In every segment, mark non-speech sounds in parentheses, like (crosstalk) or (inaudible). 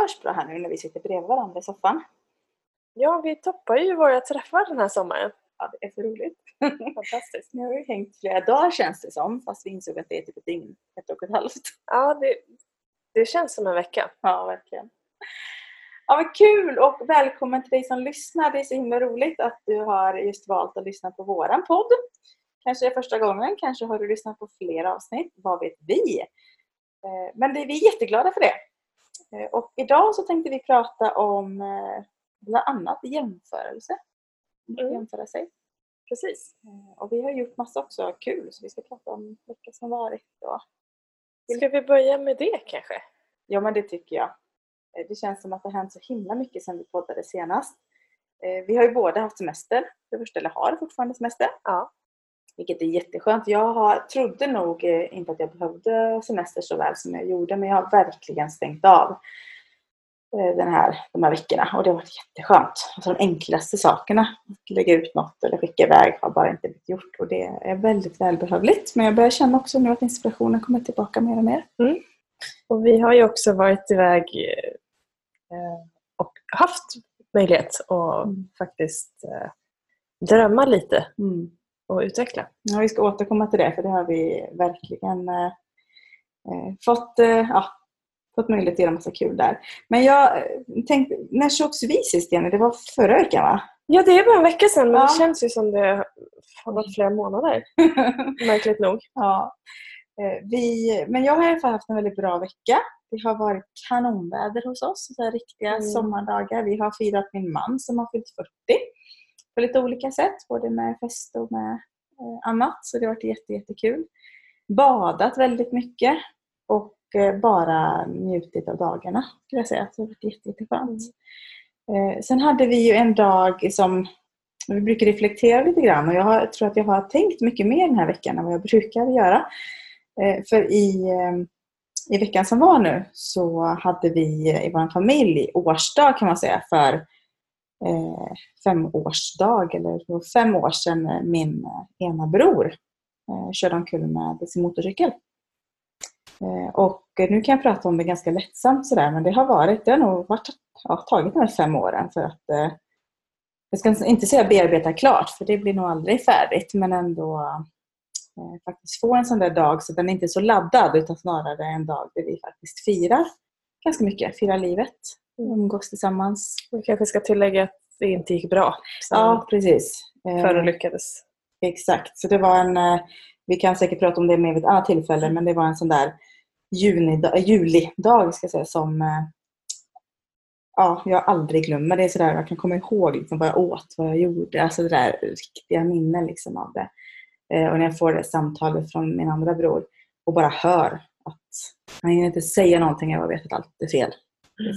hörs bra här nu när vi sitter bredvid varandra i soffan. Ja, vi toppar ju våra träffar den här sommaren. Ja, det är så roligt. (laughs) Fantastiskt. Nu har vi hängt flera dagar känns det som, fast vi insåg att det är typ ett dygn, ett och ett halvt. Ja, det, det känns som en vecka. Ja, verkligen. Ja, vad kul och välkommen till dig som lyssnar. Det är så himla roligt att du har just valt att lyssna på våran podd. Kanske är första gången, kanske har du lyssnat på flera avsnitt, vad vet vi? Eh, Men det vi är jätteglada för det. Eh, Och idag så tänkte vi prata om eh, bland annat jämförelse. Mm. Jämföra sig. Precis. Eh, Och vi har gjort massa också kul så vi ska prata om veckan som varit. Och... Ska vi börja med det kanske? Ja men det tycker jag. Det känns som att det har hänt så himla mycket sedan vi poddade senast. Vi har ju båda haft semester, för första, eller har fortfarande semester. Ja. Vilket är jätteskönt. Jag har, trodde nog eh, inte att jag behövde semester så väl som jag gjorde men jag har verkligen stängt av eh, den här, de här veckorna och det har varit jätteskönt. Alltså de enklaste sakerna, att lägga ut något eller skicka iväg har bara inte blivit gjort och det är väldigt välbehövligt. Men jag börjar känna också nu att inspirationen kommer tillbaka mer och mer. Och vi har ju också varit iväg eh, och haft möjlighet att Mm. faktiskt drömma lite Mm. Och utveckla. Ja, vi ska återkomma till det för det har vi verkligen eh, eh, fått, eh, ja, fått möjlighet att göra massa kul där. Men jag eh, tänkte, när sågs vi sist Jenny? Det var förra veckan va? Ja, det är bara en vecka sedan men Ja. det känns ju som det har gått flera månader. (laughs) Märkligt nog. ja. Eh, vi, men jag har i alla fall haft en väldigt bra vecka. Det har varit kanonväder hos oss, så här riktiga Mm. sommardagar. Vi har firat min man som har fyllt 40 på lite olika sätt, både med fest och med eh, annat. Så det har varit jätte, jättekul. Badat väldigt mycket och eh, bara njutit av dagarna, skulle jag säga. Så det har varit jätte, jätteskönt. Eh, sen hade vi ju en dag som vi brukar reflektera lite grann och jag tror att jag har tänkt mycket mer den här veckan än vad jag brukar göra. Eh, för i, i veckan som var nu så hade vi i vår familj årsdag kan man säga för eh, femårsdag, eller fem år sedan min eh, ena bror eh, körde omkull med sin motorcykel. Eh, och nu kan jag prata om det ganska lättsamt sådär men det har varit, det har nog varit, ja, tagit de här fem åren för att eh, jag ska inte säga bearbeta klart för det blir nog aldrig färdigt men ändå eh, faktiskt få en sån där dag så den är inte så laddad utan snarare en dag där vi faktiskt firar ganska mycket, firar livet, umgås tillsammans. Vi kanske ska tillägga att det inte gick bra Ja, precis. Eh, förolyckades. Exakt, så det var en, eh, vi kan säkert prata om det mer vid ett annat tillfälle, men det var en sån där junidag, julidag ska säga, som eh, ja, jag aldrig glömmer. Det är sådär, jag kan komma ihåg liksom vad jag åt, vad jag gjorde, alltså det där riktiga minnen liksom av det. Eh, Och när jag får det samtalet från min andra bror och bara hör att han hinner inte säga någonting, jag vet att allt är fel.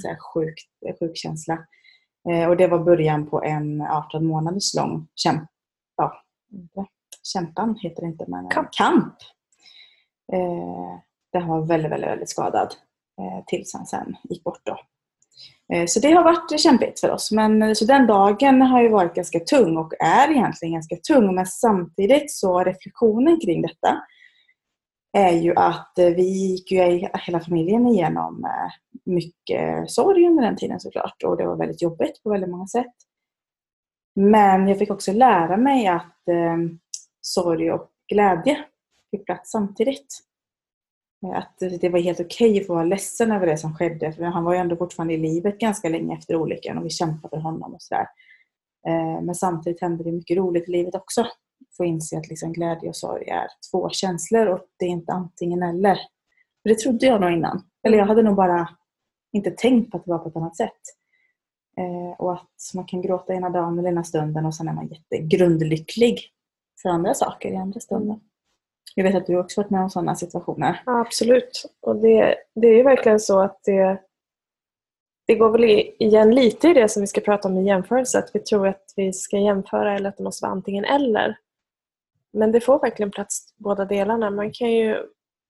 Så här sjuk, sjuk känsla. Eh, Och det var början på en 18 månaders lång kämp, ja, kämpan heter det inte, men en Kamp. kamp. Eh, där han var väldigt, väldigt, väldigt skadad eh, tills han sen gick bort. Då. Eh, så det har varit kämpigt för oss. Men, eh, så den dagen har ju varit ganska tung och är egentligen ganska tung. Men samtidigt så reflektionen kring detta är ju att eh, vi gick ju hela familjen igenom eh, mycket sorg under den tiden såklart. Och det var väldigt jobbigt på väldigt många sätt. Men jag fick också lära mig att eh, sorg och glädje fick plats samtidigt. Att det var helt okej att få vara ledsen över det som skedde. För han var ju ändå fortfarande i livet ganska länge efter olyckan och vi kämpade för honom och sådär. Eh, Men samtidigt hände det mycket roligt i livet också. Få inse att liksom glädje och sorg är två känslor och det är inte antingen eller. För det trodde jag nog innan. Eller jag hade nog bara inte tänkt på att det var på ett annat sätt. Eh, och att man kan gråta ena dagen eller ena stunden och sen är man jättegrundlycklig för andra saker i andra stunden. Jag vet att du också varit med om sådana situationer. Ja, absolut. Och det, det är ju verkligen så att det, det går väl igen lite i det som vi ska prata om i jämförelse. Att vi tror att vi ska jämföra eller att det måste vara antingen eller. Men det får verkligen plats båda delarna. Man kan ju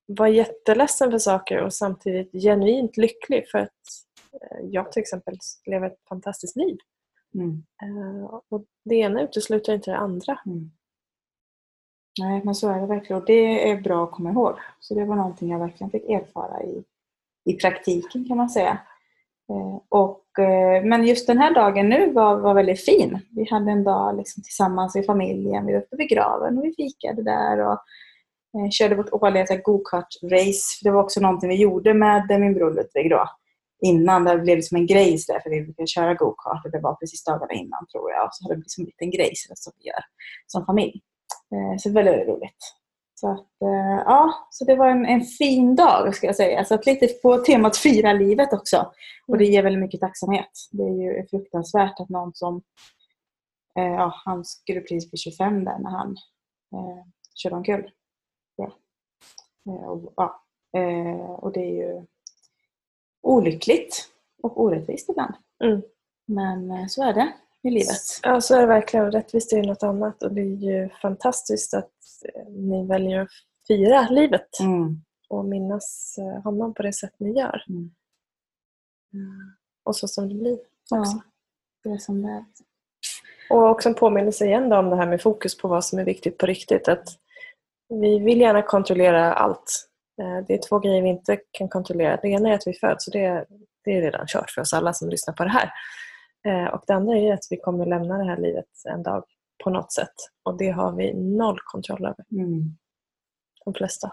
vara jätteledsen för saker och samtidigt genuint lycklig för att eh, jag till exempel lever ett fantastiskt liv. Mm. Eh, Och det ena utesluter inte det andra. Mm. Nej, men så är det verkligen. Och det är bra att komma ihåg. Så det var någonting jag verkligen fick erfara i, i praktiken kan man säga. Eh, och, eh, men just den här dagen nu var, var väldigt fin. Vi hade en dag liksom tillsammans i familjen. Vi var uppe vid graven och vi fikade där. Och, eh, körde vårt årliga go-kart-race. Det var också någonting vi gjorde med eh, min bror Ludvig då. Innan. Det blev liksom en grej där för vi brukade köra go-kart. Det var precis dagarna innan tror jag. Och så hade det blivit en liten grej som vi gör som familj. Eh, så väldigt, väldigt roligt. Så, att, eh, ja, så det var en, en fin dag ska jag säga. Så att lite på temat fira livet också. Och det ger väldigt mycket tacksamhet. Det är ju fruktansvärt att någon som eh, ja, han skulle precis bli 25 där när han eh, körde omkull. Ja. Eh, och, ja. Eh, och det är ju olyckligt och orättvist ibland. Mm. Men så är det i livet. Ja, så är det verkligen. Rättvist är något annat och det är ju fantastiskt att eh, ni väljer att fira livet mm. och minnas eh, honom på det sätt ni gör. Mm. Och så som det blir också. Ja, det är som det är. Och också en påminnelse igen om det här med fokus på vad som är viktigt på riktigt. Att vi vill gärna kontrollera allt. Eh, det är två grejer vi inte kan kontrollera. Det ena är att vi föds och det, det är redan kört för oss alla som lyssnar på det här. Eh, och det andra är att vi kommer lämna det här livet en dag på något sätt. Och det har vi noll kontroll över. Mm. De flesta.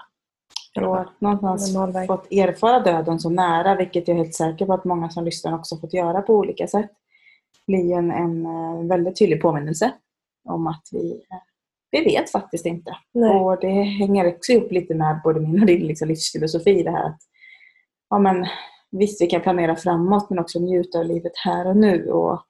Och någonstans fått erfara döden så nära, vilket jag är helt säker på att många som lyssnar också fått göra på olika sätt, blir en, en eh, väldigt tydlig påminnelse om att vi, eh, vi vet faktiskt inte. Nej. Och det hänger också ihop lite med både min och din liksom livsfilosofi, det här att ja, men, visst, vi kan planera framåt men också njuta av livet här och nu och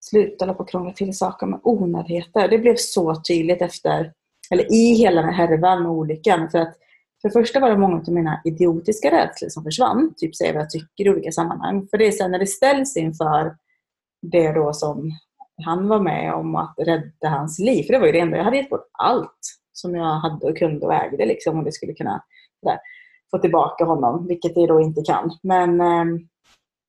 sluta hålla på och krångla till saker med onödigheter. Det blev så tydligt efter, eller i hela den här härvan med olyckan. För att för det första var det många av mina idiotiska rädslor som försvann. Typ säga vad jag tycker i olika sammanhang. För det är sen när det ställs inför det då som han var med om att rädda hans liv. För det var ju det enda. Jag hade gett bort allt som jag hade och kunde och ägde. Liksom, om det skulle kunna där, få tillbaka honom. Vilket jag då inte kan. Men, ehm,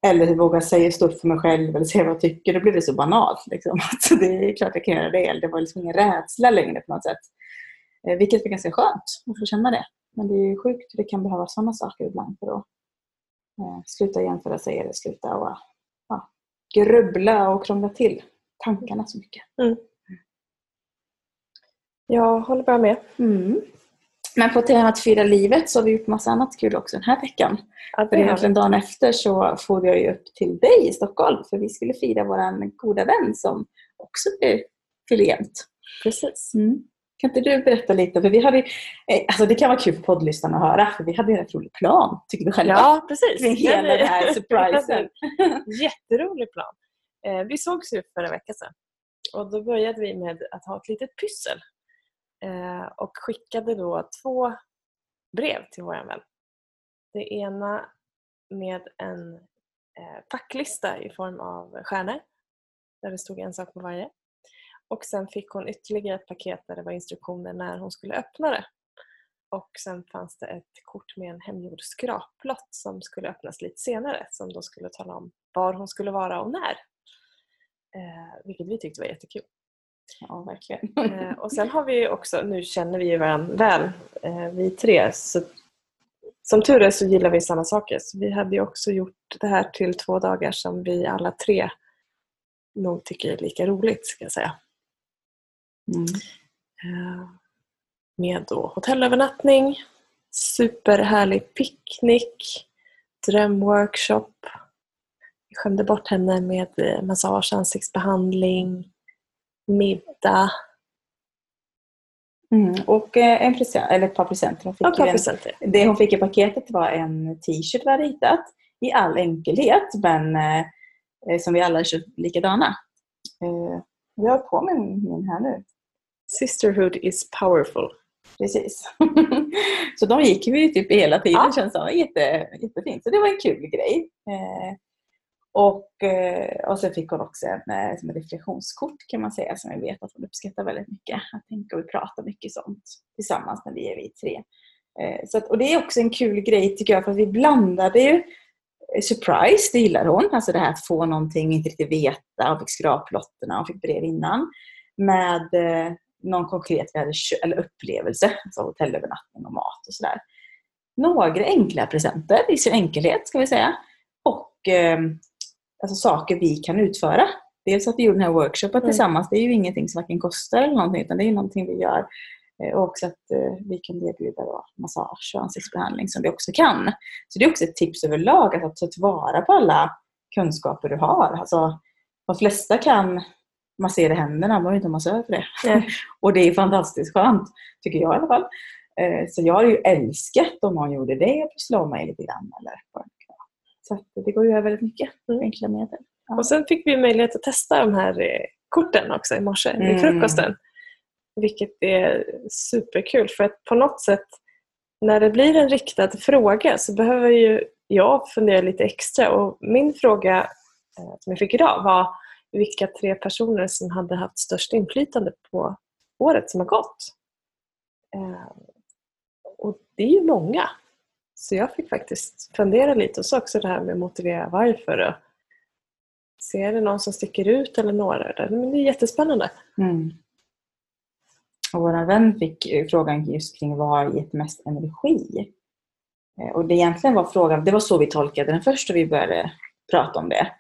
eller våga säga stort för mig själv eller säga vad jag tycker. Då blir det så banalt. Liksom. (laughs) Alltså, det är klart jag kan göra det. Det var liksom ingen rädsla längre på något sätt. Eh, vilket var ganska skönt att få känna det. Men det är sjukt hur det kan behöva sådana saker ibland för att eh, sluta jämföra sig eller sluta och, ja, grubbla och krångla till tankarna så mycket. Mm. Jag håller bara med. Mm. Men på temat fira livet så har vi gjort massa annat kul också den här veckan. Ja, för egentligen dagen efter så får jag ju upp till dig i Stockholm för vi skulle fira vår goda vän som också fyller jämnt. Precis. Mm. Kan inte du berätta lite? För vi hade, eh, alltså det kan vara kul för poddlyssnarna att höra, för vi hade en rätt rolig plan, tycker du själva? Ja, precis. Kring hela den här (laughs) surprisen. Jätterolig plan. Eh, vi sågs ju för en vecka sedan och då började vi med att ha ett litet pyssel Eh, och skickade då två brev till vår vän. Det ena med en eh, packlista i form av stjärnor där det stod en sak på varje och sen fick hon ytterligare ett paket där det var instruktioner när hon skulle öppna det. Och sen fanns det ett kort med en hemgjord skraplott som skulle öppnas lite senare som då skulle tala om var hon skulle vara och när. Eh, vilket vi tyckte var jättekul. Ja, verkligen. Eh, och sen har vi också, nu känner vi ju varandra väl, eh, vi tre. Så, som tur är så gillar vi samma saker. Så vi hade ju också gjort det här till två dagar som vi alla tre nog tycker är lika roligt, ska jag säga. Mm. Eh, med då hotellövernattning, superhärlig picknick, drömworkshop. Vi skämde bort henne med massage, ansiktsbehandling, middag. Mm, och eh, en present, eller ett par presenter. Hon fick ett par presenter. det hon fick i paketet var en t-shirt vi hade hittat i all enkelhet men eh, som vi alla köpt likadana. Eh, jag har på mig min här nu. Sisterhood is powerful. Precis. (laughs) så de gick vi typ hela tiden ja. känns det Jätte, jättefint. Så det var en kul grej. Eh, och, eh, och sen fick hon också en, eh, som ett reflektionskort kan man säga som jag vet att hon uppskattar väldigt mycket. Att tänka och prata mycket sånt tillsammans när vi är vi tre. Eh, så att, och det är också en kul grej tycker jag för att vi blandade ju surprise, det gillar hon. Alltså det här att få någonting, inte riktigt veta. Hon fick skraplotterna, hon fick brev innan. Med någon konkret vi hade eller upplevelse, alltså hotellövernattning och mat och sådär. Några enkla presenter i sin enkelhet ska vi säga. Och eh, alltså saker vi kan utföra. Dels att vi gjorde den här workshopen Mm. tillsammans, det är ju ingenting som varken kostar eller någonting, utan det är ju någonting vi gör. Eh, Och också att eh, vi kan erbjuda då massage och ansiktsbehandling som vi också kan. Så det är också ett tips överlag att ta tillvara på alla kunskaper du har. Alltså, de flesta kan massera händerna, man behöver inte ha massör för det. Nej. (laughs) Och det är fantastiskt skönt, tycker jag i alla fall. Eh, Så jag hade ju älskat om någon gjorde det och slå mig lite grann. Eller vad det kan vara. Så det går ju över väldigt mycket Mm. enkla medel. Och sen fick vi möjlighet att testa de här eh, korten också i morse Mm. vid frukosten. Vilket är superkul för att på något sätt när det blir en riktad fråga så behöver ju jag fundera lite extra. Och min fråga eh, som jag fick idag var vilka tre personer som hade haft störst inflytande på året som har gått. Eh, Och det är ju många. Så jag fick faktiskt fundera lite och så också det här med att motivera varför. Och se är det någon som sticker ut eller några. där. Men det är jättespännande. Mm. Och vår vän fick frågan just kring vad har gett mest energi. Eh, Och det egentligen var frågan, det var så vi tolkade den först och vi började prata om det.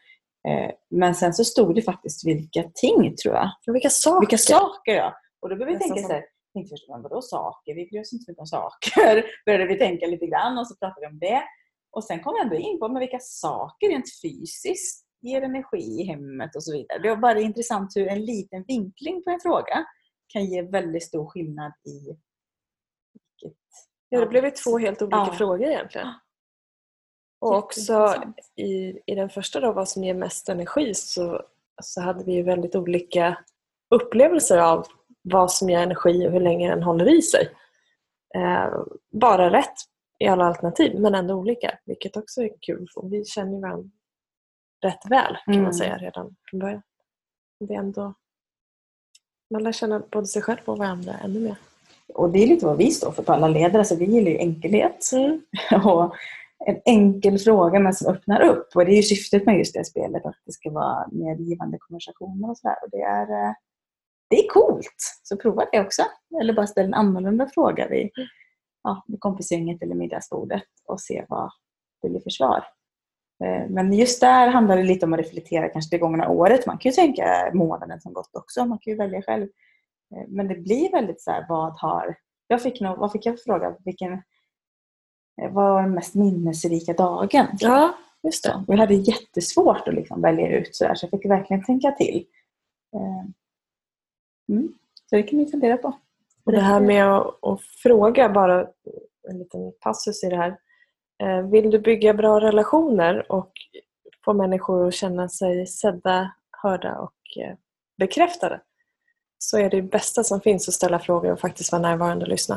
Eh, Men sen så stod det faktiskt vilka ting tror jag. Vilka saker! Vilka saker ja. Och då började vi tänka så här, tänkte först, men vadå saker? Vi bryr oss inte så mycket om saker. (laughs) började vi tänka lite grann och så pratade vi om det. Och sen kom vi ändå in på men vilka saker rent fysiskt ger energi i hemmet och så vidare. Det var bara intressant hur en liten vinkling på en fråga kan ge väldigt stor skillnad i vilket... Ja, det blev ju två helt olika Ja. frågor egentligen. Och också i, i den första då, vad som ger mest energi, så, så hade vi ju väldigt olika upplevelser av vad som ger energi och hur länge den håller i sig. Eh, bara rätt i alla alternativ, men ändå olika, vilket också är kul. Och vi känner ju varandra rätt väl, kan Mm. man säga, redan från början. Det är ändå... Man lär känna både sig själv och varandra ännu mer. Och det är lite vad vi står för på alla ledare. Så vi gillar ju enkelhet. (laughs) Och en enkel fråga men som öppnar upp. Och det är syftet med just det spelet. Att det ska vara medgivande konversationer och sådär. Och det är, eh, det är coolt. Så prova det också. Eller bara ställ en annorlunda fråga vid, ja, vid kompisgänget eller middagsbordet. Och se vad det blir för svar. Eh, Men just där handlar det lite om att reflektera kanske det gångna året. Man kan ju tänka månaden som gått också. Man kan ju välja själv. Eh, Men det blir väldigt så här, vad har... Jag fick nog, vad fick jag för fråga? Vilken, eh, vad var den mest minnesrika dagen? Ja, just det. Jag hade jättesvårt att liksom välja ut så, där, så jag fick verkligen tänka till. Mm. Så det kan ni fundera på. Och det här med att, att fråga, bara en liten passus i det här. Eh, Vill du bygga bra relationer och få människor att känna sig sedda, hörda och eh, bekräftade så är det bästa som finns att ställa frågor och faktiskt vara närvarande och lyssna.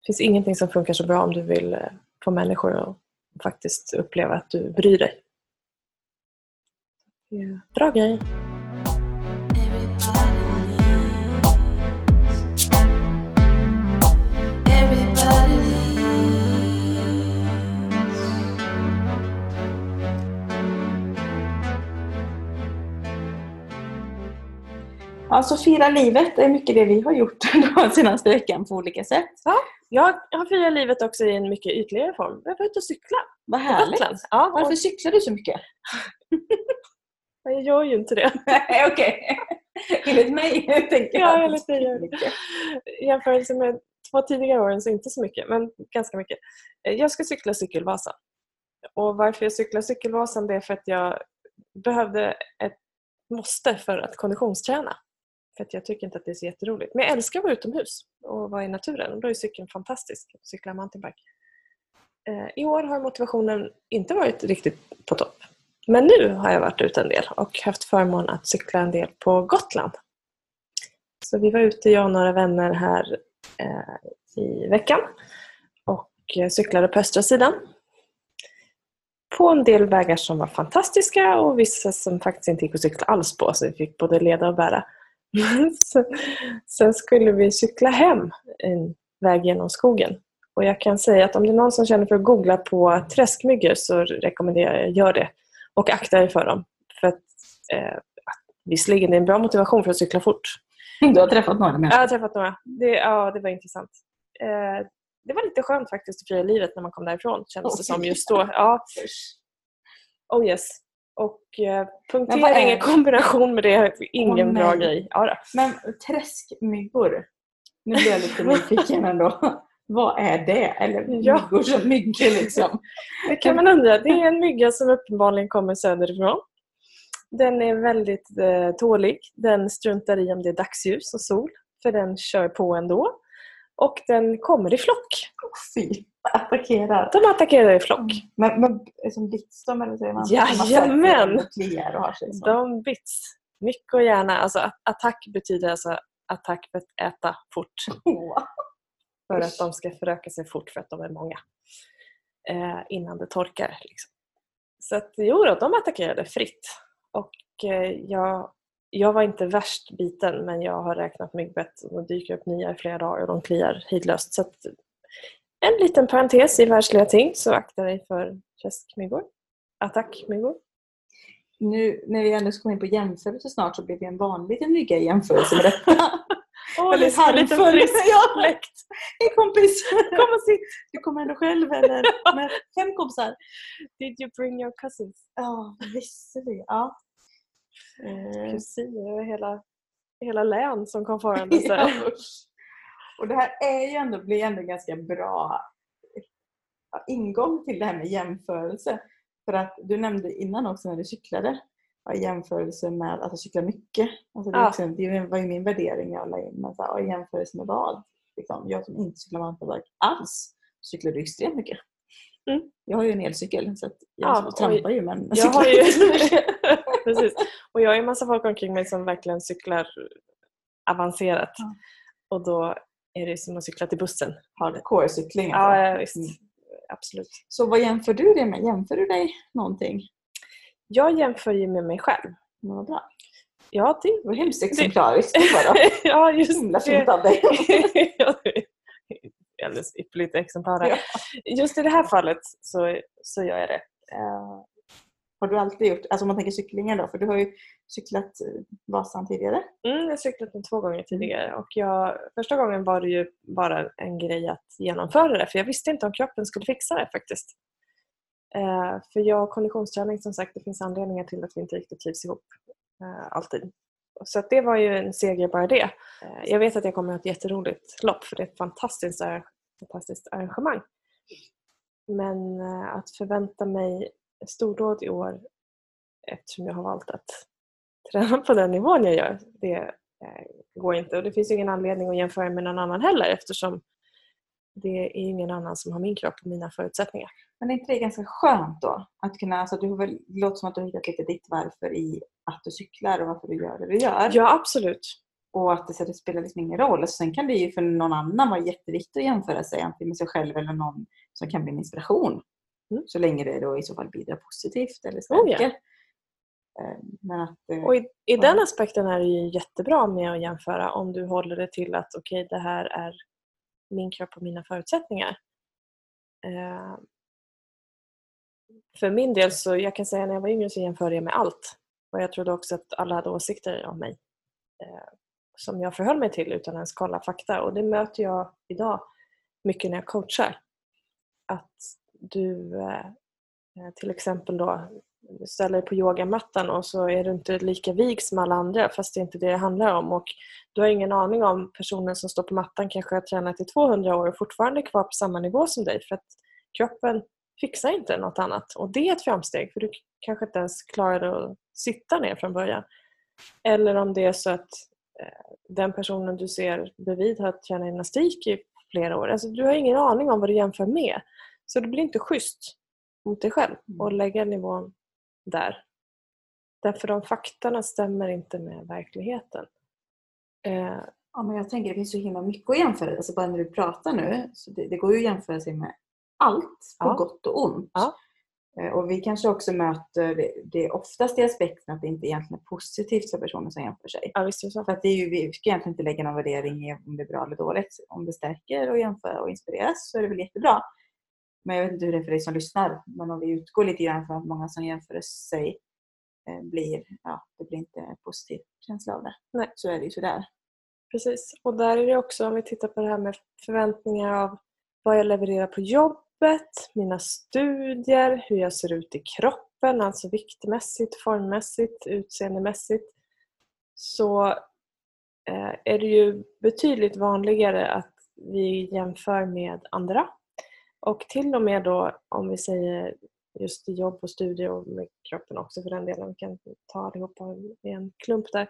Det finns ingenting som funkar så bra om du vill eh, få människor att faktiskt uppleva att du bryr dig. Bra grej. Alltså fira livet är mycket det vi har gjort (laughs) den senaste veckan på olika sätt. Jag har firat livet också i en mycket ytligare form. Jag var ute och cykla Vad härligt! Ja, Varför och cyklar du så mycket? (laughs) jag gör ju inte det. (laughs) Nej, okej. Enligt mig tänker jag. Ja, enligt dig. I jämförelse med två tidigare åren så inte så mycket, men ganska mycket. Eh, Jag ska cykla Cykelvasan. Och varför jag cyklar Cykelvasan det är för att jag behövde ett måste för att konditionsträna. För att jag tycker inte att det är så jätteroligt. Men jag älskar att vara utomhus och vara i naturen. Och då är cykeln fantastisk. att Cykla mountainbike. Eh, I år har motivationen inte varit riktigt på topp. Men nu har jag varit ute en del och haft förmån att cykla en del på Gotland. Så vi var ute, jag och några vänner här eh, i veckan och eh, cyklade på östra sidan. På en del vägar som var fantastiska och vissa som faktiskt inte gick att cykla alls på, så vi fick både leda och bära. (laughs) sen, skulle vi cykla hem en väg genom skogen. Och jag kan säga att om det är någon som känner för att googla på träskmyggor så rekommenderar jag gör det. Och akta er för dem. För att, eh, visserligen är det en bra motivation för att cykla fort. Du har träffat några Jag människor. har träffat några. Det, ja, det var intressant. Eh, det var lite skönt faktiskt att fira livet när man kom därifrån, kändes det som just då. Ja, Oh yes. Och eh, punktering i kombination med det är ingen Åh, bra grej. Ja, då. Men träskmyggor. Nu blir jag lite nyfiken ändå. (laughs) Vad är det? Eller myggor som myggor liksom. Det kan man undra. Det är en mygga som uppenbarligen kommer söderifrån. Den är väldigt eh, tålig. Den struntar i om det är dagsljus och sol. För den kör på ändå. Och den kommer i flock. Fy, attackerar. De attackerar i flock. Men, men som blixtstorm eller säger man? Jajamän! Man kliar och har sig så. De bits. Mycket och gärna. Alltså, att- attack betyder alltså attack för att äta fort. (laughs) För att de ska föröka sig fort för att de är många. Eh, innan det torkar. Liksom. Så att, jo då, de attackerade fritt. Och eh, jag, jag var inte värst biten men jag har räknat myggbett och det dyker upp nya i flera dagar och de kliar hejdlöst. Så en liten parentes i världsliga ting så akta dig för träskmyggor. Attackmyggor. Nu när vi ändå ska komma in på jämförelse snart så blir det en vanlig liten mygga i jämförelse med detta. Åh, Väldigt harmfull. frisk Ja. Hej kompis! Kom och sitt! Du kommer ändå själv eller (laughs) med fem kompisar? Did you bring your cousins? Ja, visserligen. Ja. Eh, Kusiner över hela, hela län som kom farandes (laughs) ja, usch. Och det här är ju ändå, blir ändå ganska bra ingång till det här med jämförelse. För att du nämnde innan också när du cyklade i jämförelse med att cykla mycket. Alltså det, Ja. också, det var ju min värdering jag la in. Men så här, i jämförelse med vad? Liksom, jag som inte cyklar mountainbike alls cyklar du extremt mycket. Mm. Jag har ju en elcykel så jag Ja, trampar ju men Jag har (laughs) cyklar ju... så mycket. Precis. Och jag har ju en massa folk omkring mig som verkligen cyklar avancerat. Ja. Och då är det som att cykla till bussen. Hardcore-cykling Ja, ja visst. Mm. Absolut. Så vad jämför du det med? Jämför du dig någonting? Jag jämför ju med mig själv. Men vad bra. Ja, det var hemskt exemplariskt. (laughs) Ja, just Himla det. fint av dig. (laughs) Alldeles ypperligt exemplar. Ja. Just i det här fallet så, så gör jag det. Eh, har du alltid gjort, alltså om man tänker cyklingen då, för du har ju cyklat eh, Vasan tidigare. Mm, jag har cyklat den två gånger tidigare och jag, första gången var det ju bara en grej att genomföra det för jag visste inte om kroppen skulle fixa det faktiskt. Eh, för jag och konditionsträning som sagt, det finns anledningar till att vi inte riktigt trivs ihop. Eh, alltid. Så att det var ju en seger bara det. Eh, jag vet att jag kommer att ha ett jätteroligt lopp för det är ett fantastiskt, fantastiskt arrangemang. Men eh, att förvänta mig stordåd i år eftersom jag har valt att (laughs) träna på den nivån jag gör, det eh, går inte. Och det finns ingen anledning att jämföra med någon annan heller eftersom det är ingen annan som har min kropp och mina förutsättningar. Men är inte det ganska skönt då? Att kunna, alltså du har väl, det låter som att du har hittat lite ditt varför i att du cyklar och varför du gör det du gör. Ja, absolut. Och att det, så det spelar liksom ingen roll. Alltså, sen kan det ju för någon annan vara jätteviktigt att jämföra sig antingen med sig själv eller någon som kan bli en inspiration. Mm. Så länge det då i så fall bidrar positivt eller Oh, stärker. Eh, Men att, eh, Och i, i den aspekten är det ju jättebra med att jämföra om du håller det till att okej, det här är min kropp och mina förutsättningar. Eh, för min del så, jag kan säga när jag var yngre så jämförde jag med allt. Och jag trodde också att alla hade åsikter om mig. Eh, som jag förhöll mig till utan ens kolla fakta. Och det möter jag idag mycket när jag coachar. Att du eh, eh, till exempel då ställer dig på yogamattan och så är du inte lika vig som alla andra fast det är inte det det handlar om. Och du har ingen aning om personen som står på mattan kanske har tränat i 200 år och fortfarande är kvar på samma nivå som dig för att kroppen fixar inte något annat. Och det är ett framsteg för du kanske inte ens klarade att sitta ner från början. Eller om det är så att eh, den personen du ser bredvid har tränat gymnastik i flera år. Alltså, du har ingen aning om vad du jämför med. Så det blir inte schysst mot dig själv att lägga nivån där. Därför de faktorna stämmer inte med verkligheten. Eh, Ja, men jag tänker det finns så himla mycket att jämföra. Alltså bara när du pratar nu, så det, det går ju att jämföra sig med allt på Ja. gott och ont. Ja. Eh, Och vi kanske också möter det, det oftast i aspekten att det inte egentligen är positivt för personer som jämför sig. ja, visst så. För att det är ju, vi ska egentligen inte lägga någon värdering i om det är bra eller dåligt. Om det stärker och jämför och inspireras så är det väl jättebra. Men jag vet inte hur det är för dig som lyssnar. Men om vi utgår lite grann från att många som jämför sig eh, blir, ja, det blir inte en positiv känsla av det. Nej. Så är det ju sådär. Precis. Och där är det också, om vi tittar på det här med förväntningar av vad jag levererar på jobbet, mina studier, hur jag ser ut i kroppen alltså viktmässigt, formmässigt, utseendemässigt, så eh, är det ju betydligt vanligare att vi jämför med andra. Och till och med då om vi säger just i jobb och studier och med kroppen också för den delen, vi kan ta allihopa i en klump där.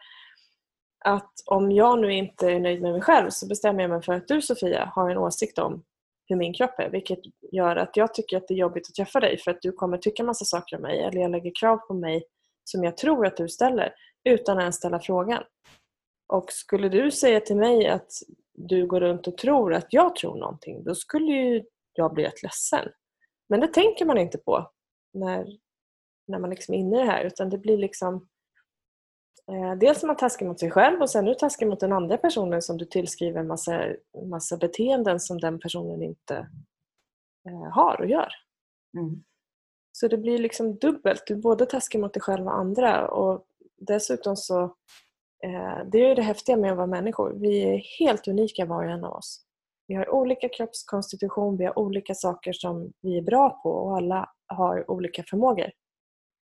Att om jag nu inte är nöjd med mig själv så bestämmer jag mig för att du Sofia har en åsikt om hur min kropp är vilket gör att jag tycker att det är jobbigt att träffa dig för att du kommer tycka massa saker om mig eller jag lägger krav på mig som jag tror att du ställer utan att ens ställa frågan. Och skulle du säga till mig att du går runt och tror att jag tror någonting då skulle ju jag bli rätt ledsen. Men det tänker man inte på när, när man liksom är inne i det här utan det blir liksom eh, Dels är man taskig mot sig själv och sen är du taskig mot den andra personen som du tillskriver massa, massa beteenden som den personen inte eh, har och gör. Mm. Så det blir liksom dubbelt. Du är både taskig mot dig själv och andra och dessutom så eh, det är ju det häftiga med att vara människor. Vi är helt unika var och en av oss. Vi har olika kroppskonstitution, vi har olika saker som vi är bra på och alla har olika förmågor.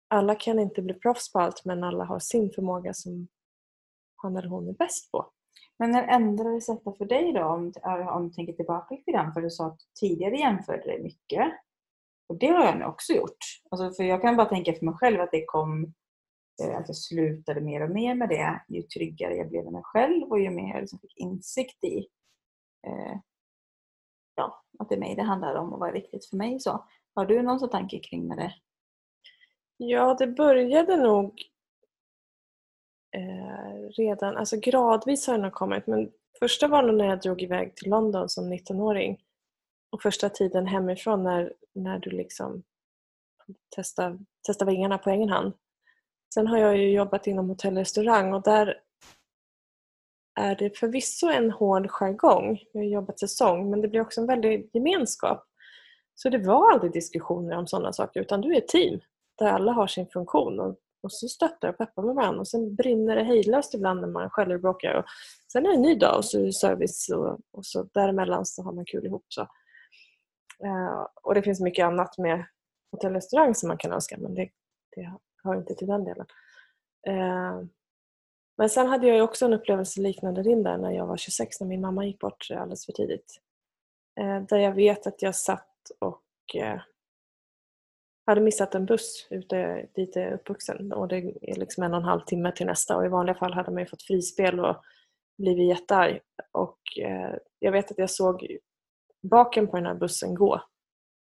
Alla kan inte bli proffs på allt men alla har sin förmåga som han eller hon är bäst på. Men när ändrades detta för dig då? Om, om du tänker tillbaka lite grann. För du sa att du tidigare jämförde dig mycket. Och det har jag nu också gjort. Alltså för jag kan bara tänka för mig själv att det kom eh, att jag slutade mer och mer med det ju tryggare jag blev med mig själv och ju mer jag liksom fick insikt i eh, ja, att det är mig det handlar om och vad är viktigt för mig. Så, har du någon sån tanke kring med det? Ja, det började nog eh, redan, alltså gradvis har det nog kommit men första var nog när jag drog iväg till London som 19-åring och första tiden hemifrån när, när du liksom testar, testar vingarna på egen hand. Sen har jag ju jobbat inom hotell och restaurang och där är det förvisso en hård jargong. Vi har jobbat säsong men det blir också en väldig gemenskap. Så det var aldrig diskussioner om sådana saker utan du är ett team där alla har sin funktion och, och så stöttar och peppar med varandra och sen brinner det hejdlöst ibland när man själv bråkar. Och sen är det en ny dag och så är det service och, och så däremellan så har man kul ihop. Så. Uh, och det finns mycket annat med hotell och restaurang som man kan önska men det, det hör inte till den delen. Uh, men sen hade jag också en upplevelse liknande din där när jag var 26 när min mamma gick bort eh, alldeles för tidigt. Eh, där jag vet att jag satt och eh, hade missat en buss ute dit jag är uppvuxen och det är liksom en och en halv timme till nästa och i vanliga fall hade man ju fått frispel och blivit jättearg. Och jag vet att jag såg baken på den här bussen gå.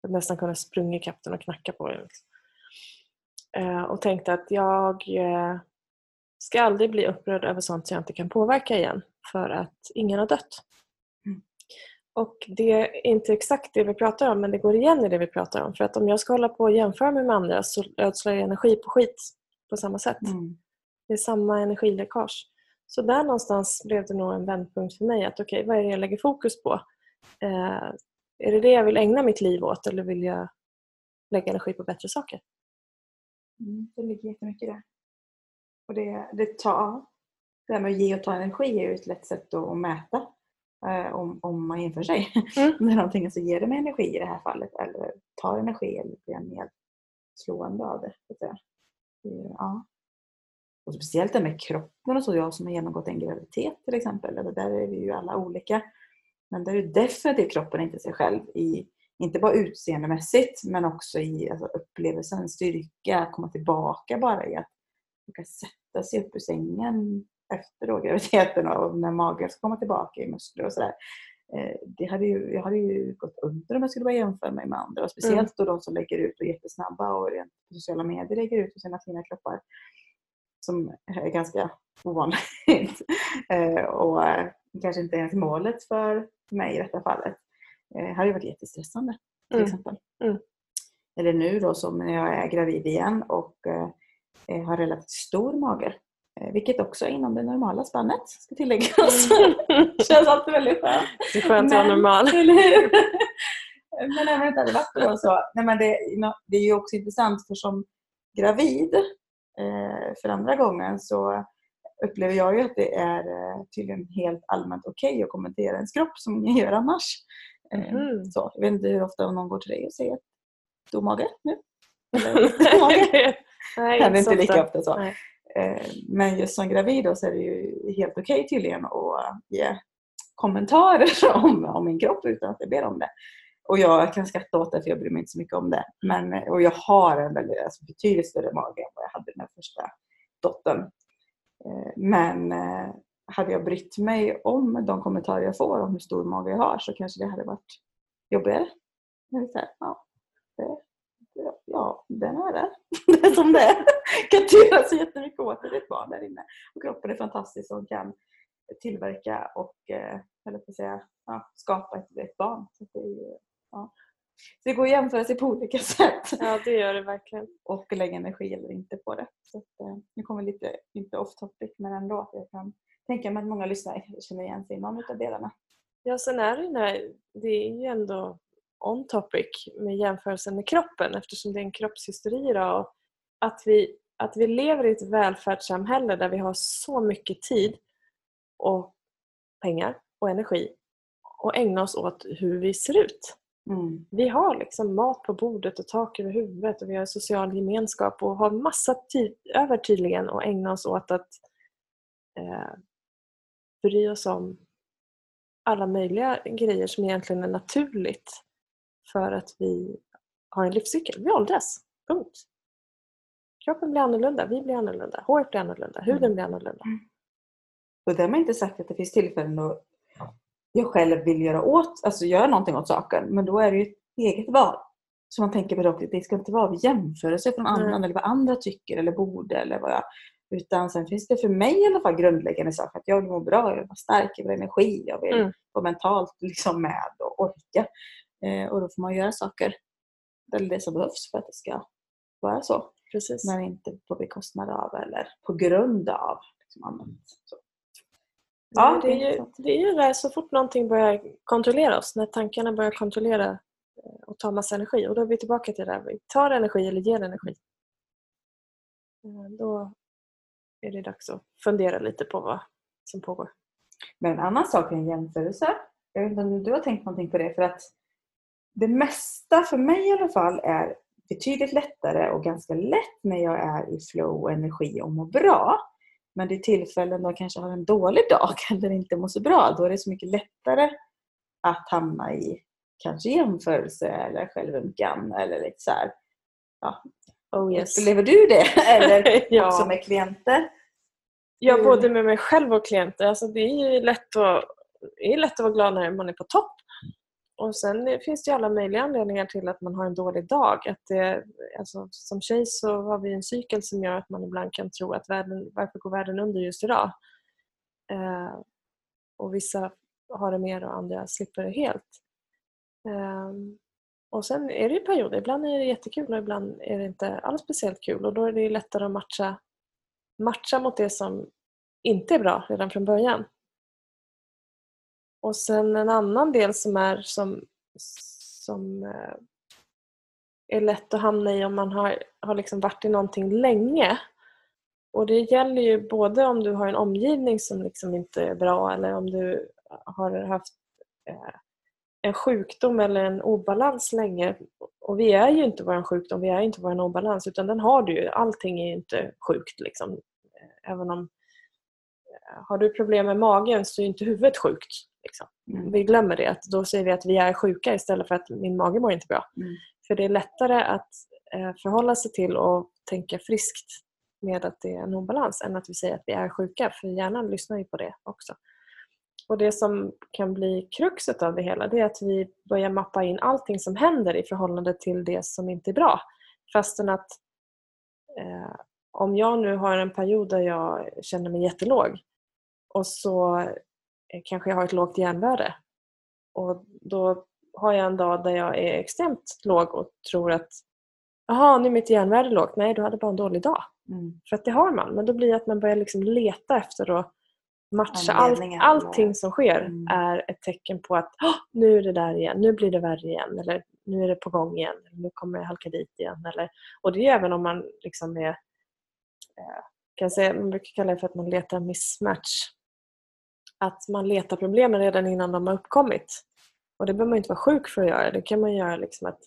Jag nästan kunde springa i kapten och knacka på den. Och tänkte att jag ska aldrig bli upprörd över sånt som jag inte kan påverka igen för att ingen har dött. Och det är inte exakt det vi pratar om men det går igen i det vi pratar om. För att om jag ska hålla på och jämföra mig med andra så ödslar jag energi på skit på samma sätt. Mm. Det är samma energiläckage. Så där någonstans blev det nog en vändpunkt för mig. att Okej, okay, vad är det jag lägger fokus på? Eh, är det det jag vill ägna mitt liv åt eller vill jag lägga energi på bättre saker? Mm, det ligger jättemycket där. Och det, det, tar, det här med att ge och ta energi är ju ett lätt sätt att mäta eh, om, om man jämför sig. Mm. (laughs) När någonting så ger det mig energi i det här fallet eller tar energi eller blir mer slående av det. Ja. Och speciellt det med kroppen och så, jag som har genomgått en graviditet till exempel. Eller där är vi ju alla olika. Men där är definitivt kroppen inte sig själv i inte bara utseendemässigt men också i alltså, upplevelsen, styrka, komma tillbaka bara i att man sätta sig upp ur sängen efter då graviditeten och när magen ska komma tillbaka i muskler och sådär. Eh, det hade ju, jag hade ju gått under om jag skulle börja jämföra mig med andra. Och speciellt då de som lägger ut och är jättesnabba och rent på sociala medier lägger ut sina fina kroppar. Som är ganska ovanligt. (laughs) Eh, och eh, kanske inte ens målet för mig i detta fallet. Det hade ju varit jättestressande till Mm. exempel. Mm. Eller nu då som när jag är gravid igen och har relativt stor mage. Eh, vilket också är inom det normala spannet, ska tilläggas. (laughs) känns alltid väldigt skönt. Det är skönt att vara normal. (laughs) Eller men även om det inte hade varit då så. Nej, men det, det är ju också intressant för som gravid eh, för andra gången så upplever jag ju att det är eh, tydligen helt allmänt okej okay att kommentera ens kropp som jag gör annars. Eh, Mm. så, jag vet inte hur ofta någon går till dig och säger har mage nu. (laughs) Nej, Nej, händer inte lika ofta. så. Nej. Eh, Men just som gravid då så är det ju helt okej tydligen att ge kommentarer (laughs) om, om min kropp utan att jag ber om det. Och jag kan skratta åt det för jag bryr mig inte så mycket om det. Men, och jag har en väldigt, alltså betydligt större mage än vad jag hade med första dottern. Eh, Men eh, hade jag brytt mig om de kommentarer jag får om hur stor mage jag har så kanske det hade varit jobbigare. Men det är så här, ja, det, det, ja, den är det. (laughs) Det är som det är. kan inte göra så jättemycket åt det. Det är ett barn där inne. Och kroppen är fantastisk och kan tillverka och eh, eller på att säga, ja, skapa ett, ett barn. Så det, är, ja. så det går att jämföra sig på olika (laughs) sätt Ja, det gör det verkligen. och lägga energi eller inte på det. Så att, eh, nu kommer lite, inte off topic men ändå. Jag kan tänka mig att många lyssnare känner igen sig i någon av delarna. Ja, sen är det, ju där, det är ju ändå on topic med jämförelsen med kroppen eftersom det är en kroppshysteri idag. Och att, vi, att vi lever i ett välfärdssamhälle där vi har så mycket tid och pengar och energi och ägna oss åt hur vi ser ut. Mm. Vi har liksom mat på bordet och tak över huvudet och vi har social gemenskap och har massa tid över tydligen att ägna oss åt att eh, bry oss om alla möjliga grejer som egentligen är naturligt för att vi har en livscykel. Vi åldras. Punkt. Kroppen blir annorlunda, vi blir annorlunda, håret blir annorlunda, huden Mm. blir annorlunda. Och därmed inte sagt att det finns tillfällen då jag själv vill göra åt, alltså göra någonting åt saken. Men då är det ju ett eget val. Så man tänker på det, det ska inte vara jämförelse från annan Nej. eller vad andra tycker eller borde eller vad jag... Utan sen finns det för mig i alla fall grundläggande saker. Att jag vill må bra, jag vill vara stark, jag vill ha energi, jag vill Mm. vara mentalt liksom med och orka. Eh, och då får man göra saker, eller det som behövs för att det ska vara så. Precis. Men inte på bekostnad av eller på grund av liksom annat. Så. Ja, det, är ju, det är ju det här, så fort någonting börjar kontrollera oss, när tankarna börjar kontrollera eh, och ta massa energi. Och då är vi tillbaka till det där, vi tar energi eller ger energi. Eh, Då är det dags att fundera lite på vad som pågår. Men en annan sak är en jämförelse. Jag vet inte om du har tänkt någonting på det. För att det mesta, för mig i alla fall, är betydligt lättare och ganska lätt när jag är i flow och energi och mår bra. Men det är tillfällen då jag kanske har en dålig dag (laughs) eller inte mår så bra. Då är det så mycket lättare att hamna i kanske jämförelse eller självömkan eller lite så här. Ja, Oh yes. Upplever du det? (laughs) Eller Ja. också med klienter? Ja, Hur- både med mig själv och klienter. Alltså, det är lätt att, det är lätt att vara glad när man är på topp. Och sen finns det ju alla möjliga anledningar till att man har en dålig dag. Att det, alltså, som tjej så har vi en cykel som gör att man ibland kan tro att världen, varför går världen under just idag? Eh, och vissa har det mer och andra slipper det helt. Eh, och sen är det ju perioder. Ibland är det jättekul och ibland är det inte alls speciellt kul. Och då är det ju lättare att matcha matcha mot det som inte är bra redan från början. Och sen en annan del som är som, som eh, är lätt att hamna i om man har, har liksom varit i någonting länge. Och det gäller ju både om du har en omgivning som liksom inte är bra eller om du har haft eh, en sjukdom eller en obalans länge. Och vi är ju inte vår sjukdom, vi är inte vår obalans utan den har du ju. Allting är ju inte sjukt. Liksom. Eh, även om har du problem med magen så är inte huvudet sjukt. Liksom. Mm. Vi glömmer det. Att då säger vi att vi är sjuka istället för att min mage mår inte bra. Mm. För det är lättare att eh, förhålla sig till och tänka friskt med att det är en obalans än att vi säger att vi är sjuka. För hjärnan lyssnar ju på det också. Och Det som kan bli kruxet av det hela det är att vi börjar mappa in allting som händer i förhållande till det som inte är bra. Fastän att eh, om jag nu har en period där jag känner mig jättelåg och så eh, kanske jag har ett lågt järnvärde och då har jag en dag där jag är extremt låg och tror att Jaha, nu är mitt järnvärde lågt. Nej, du hade bara en dålig dag. Mm. För att det har man. Men då blir det att man börjar liksom leta efter att matcha. All, Anledningar allting som sker Mm. är ett tecken på att "Åh, nu är det där igen, nu blir det värre igen. Eller nu är det på gång igen. Nu kommer jag halka dit igen. Eller, och det är även om man liksom är... Eh, kan säga, man brukar kalla det för att man letar mismatch. Att man letar problemen redan innan de har uppkommit. Och det behöver man inte vara sjuk för att göra. Det kan man göra liksom att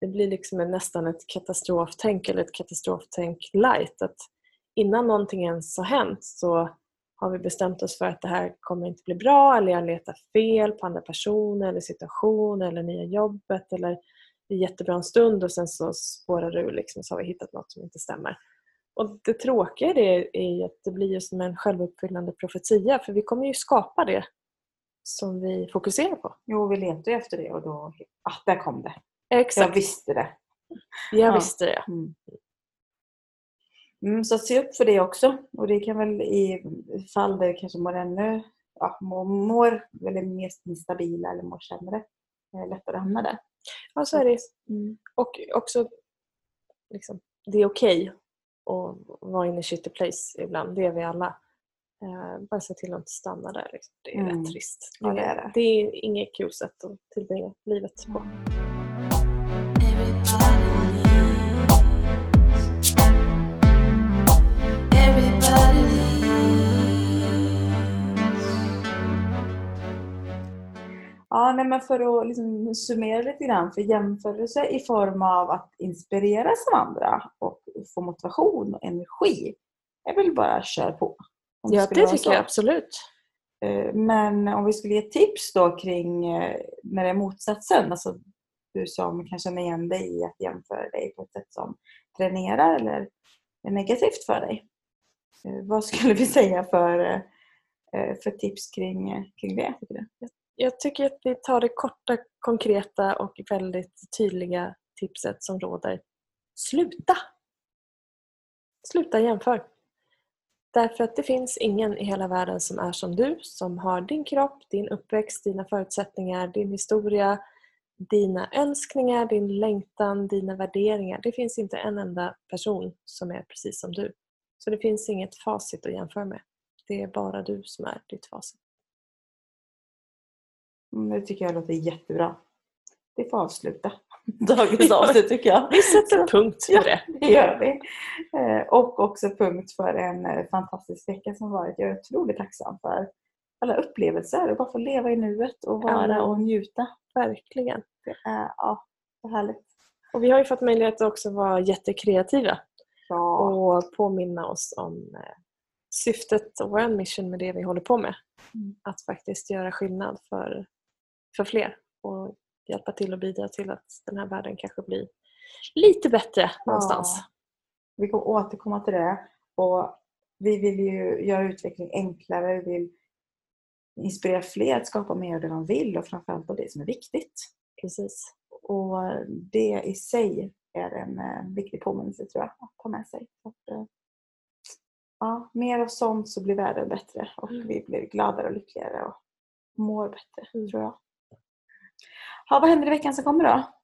det blir liksom nästan ett katastroftänk eller ett katastroftänk light. Att innan någonting ens har hänt så har vi bestämt oss för att det här kommer inte bli bra eller jag letar fel på andra personer eller situationer eller nya jobbet eller det är jättebra en stund och sen så spårar det ur liksom, så har vi hittat något som inte stämmer. Och Det tråkiga i det är att det blir som en självuppfyllande profetia för vi kommer ju skapa det som vi fokuserar på. Jo, vi letar ju efter det och då, ah, där kom det. Exakt. Jag visste det. Jag Ja. visste det. Mm. Mm, så se upp för det också. Och det kan väl i fall där kanske mår ännu, ja, mår, mår eller mer instabila eller mår sämre, lättare att hamna där. Ja, så är det. Mm. Och också, liksom, det är okej att vara in i shitty place ibland. Det är vi alla. Eh, bara se till att inte stanna där. Liksom. Det är Mm. rätt trist. Ja, det är det. det är inget kul sätt att tillbringa livet på. Ja, nej, men för att liksom summera lite grann, för jämförelse i form av att inspireras av andra och få motivation och energi, är väl bara kör på. Ja, det vara tycker jag absolut. Eh, Men om vi skulle ge tips då kring eh, när det är motsatsen, alltså du som kan känna igen dig i att jämföra dig på ett sätt som dränerar eller är negativt för dig. Eh, Vad skulle vi (laughs) säga för, för tips kring, kring det? Tycker du? Jag tycker att vi tar det korta, konkreta och väldigt tydliga tipset som råder. Sluta! Sluta jämför. Därför att det finns ingen i hela världen som är som du, som har din kropp, din uppväxt, dina förutsättningar, din historia, dina önskningar, din längtan, dina värderingar. Det finns inte en enda person som är precis som du. Så det finns inget facit att jämföra med. Det är bara du som är ditt facit. Mm, Det tycker jag låter jättebra. Det får avsluta (laughs) dagens avsnitt tycker jag. Vi sätter punkt för Ja. det. Det gör vi. Eh, Och också punkt för en eh, fantastisk vecka som varit. Jag är otroligt tacksam för alla upplevelser och bara få leva i nuet och vara Amen. och njuta. Verkligen. Det är ja, så härligt. Och vi har ju fått möjlighet att också vara jättekreativa Ja, och påminna oss om eh, syftet och vår mission med det vi håller på med. Mm. Att faktiskt göra skillnad för, för fler och hjälpa till och bidra till att den här världen kanske blir lite bättre någonstans. Ja. Vi kommer återkomma till det. Och vi vill ju göra utveckling enklare. Vi vill inspirera fler att skapa mer av det de vill och framförallt av det som är viktigt. Precis. Och det i sig är en eh, viktig påminnelse tror jag att ta med sig. Att, eh, ja, mer av sånt så blir världen bättre och Mm. vi blir gladare och lyckligare och mår bättre Mm. tror jag. Ja, vad händer i veckan som kommer då?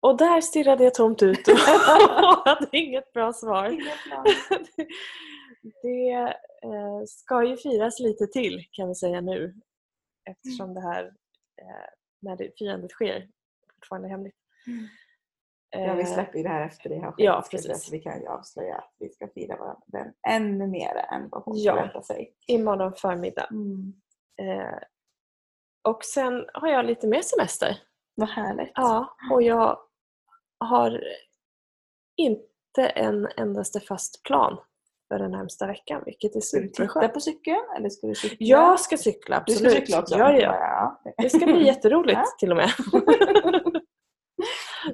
Och där stirrade jag tomt ut och (laughs) hade inget bra svar. (laughs) det eh, ska ju firas lite till kan vi säga nu eftersom det här eh, när det, firandet sker fortfarande är hemligt. Mm. Ja, vi Eh, släpper ju det här efter det har skett. ja, precis. så Vi kan ju avslöja att vi ska fira varandra ännu mer än vad hon Ja. förväntar sig. Imorgon förmiddag. Mm. Eh, och sen har jag lite mer semester. Vad härligt. Ja, och jag har inte en endaste fast plan för den närmsta veckan, vilket är Ska du titta superskönt. på cykeln eller ska du cykla? Jag ska cykla, du absolut. ska cykla också? Ja, ja. (laughs) Det ska bli (laughs) jätteroligt Ja. till och med. (laughs)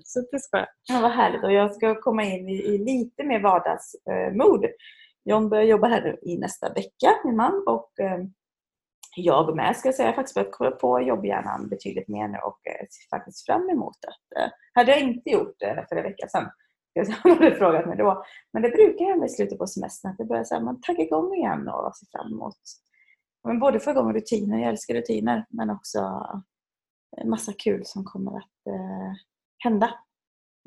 Så det ska jag. Ja, vad härligt. Och jag ska komma in i, i lite mer vardagsmood. John börjar jobba här i nästa vecka, min man. Och eh, jag med ska jag säga. Jag har faktiskt börjat komma på jobbhjärnan betydligt mer nu och eh, ser faktiskt fram emot det. Eh, hade jag inte gjort det för en vecka sedan, (laughs) jag hade frågat mig då. Men det brukar hända i slutet på semestern att det börjar så här, man taggar igång igen och ser fram emot. Men både få igång rutiner, jag älskar rutiner, men också en massa kul som kommer att eh, hända.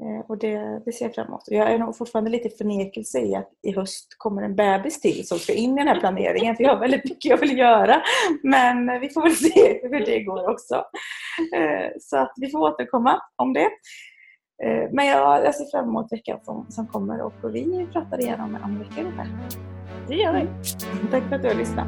Eh, Och det, det ser jag fram emot. Jag är nog fortfarande lite förnekelse i att i höst kommer en bebis till som ska in i den här planeringen. För jag har väldigt mycket jag vill göra. Men eh, vi får väl se hur det går också. Eh, Så att vi får återkomma om det. Men jag, jag ser fram emot veckan som, som kommer och vi pratar igen om, om en vecka ungefär. Det gör vi. Tack för att du har lyssnat.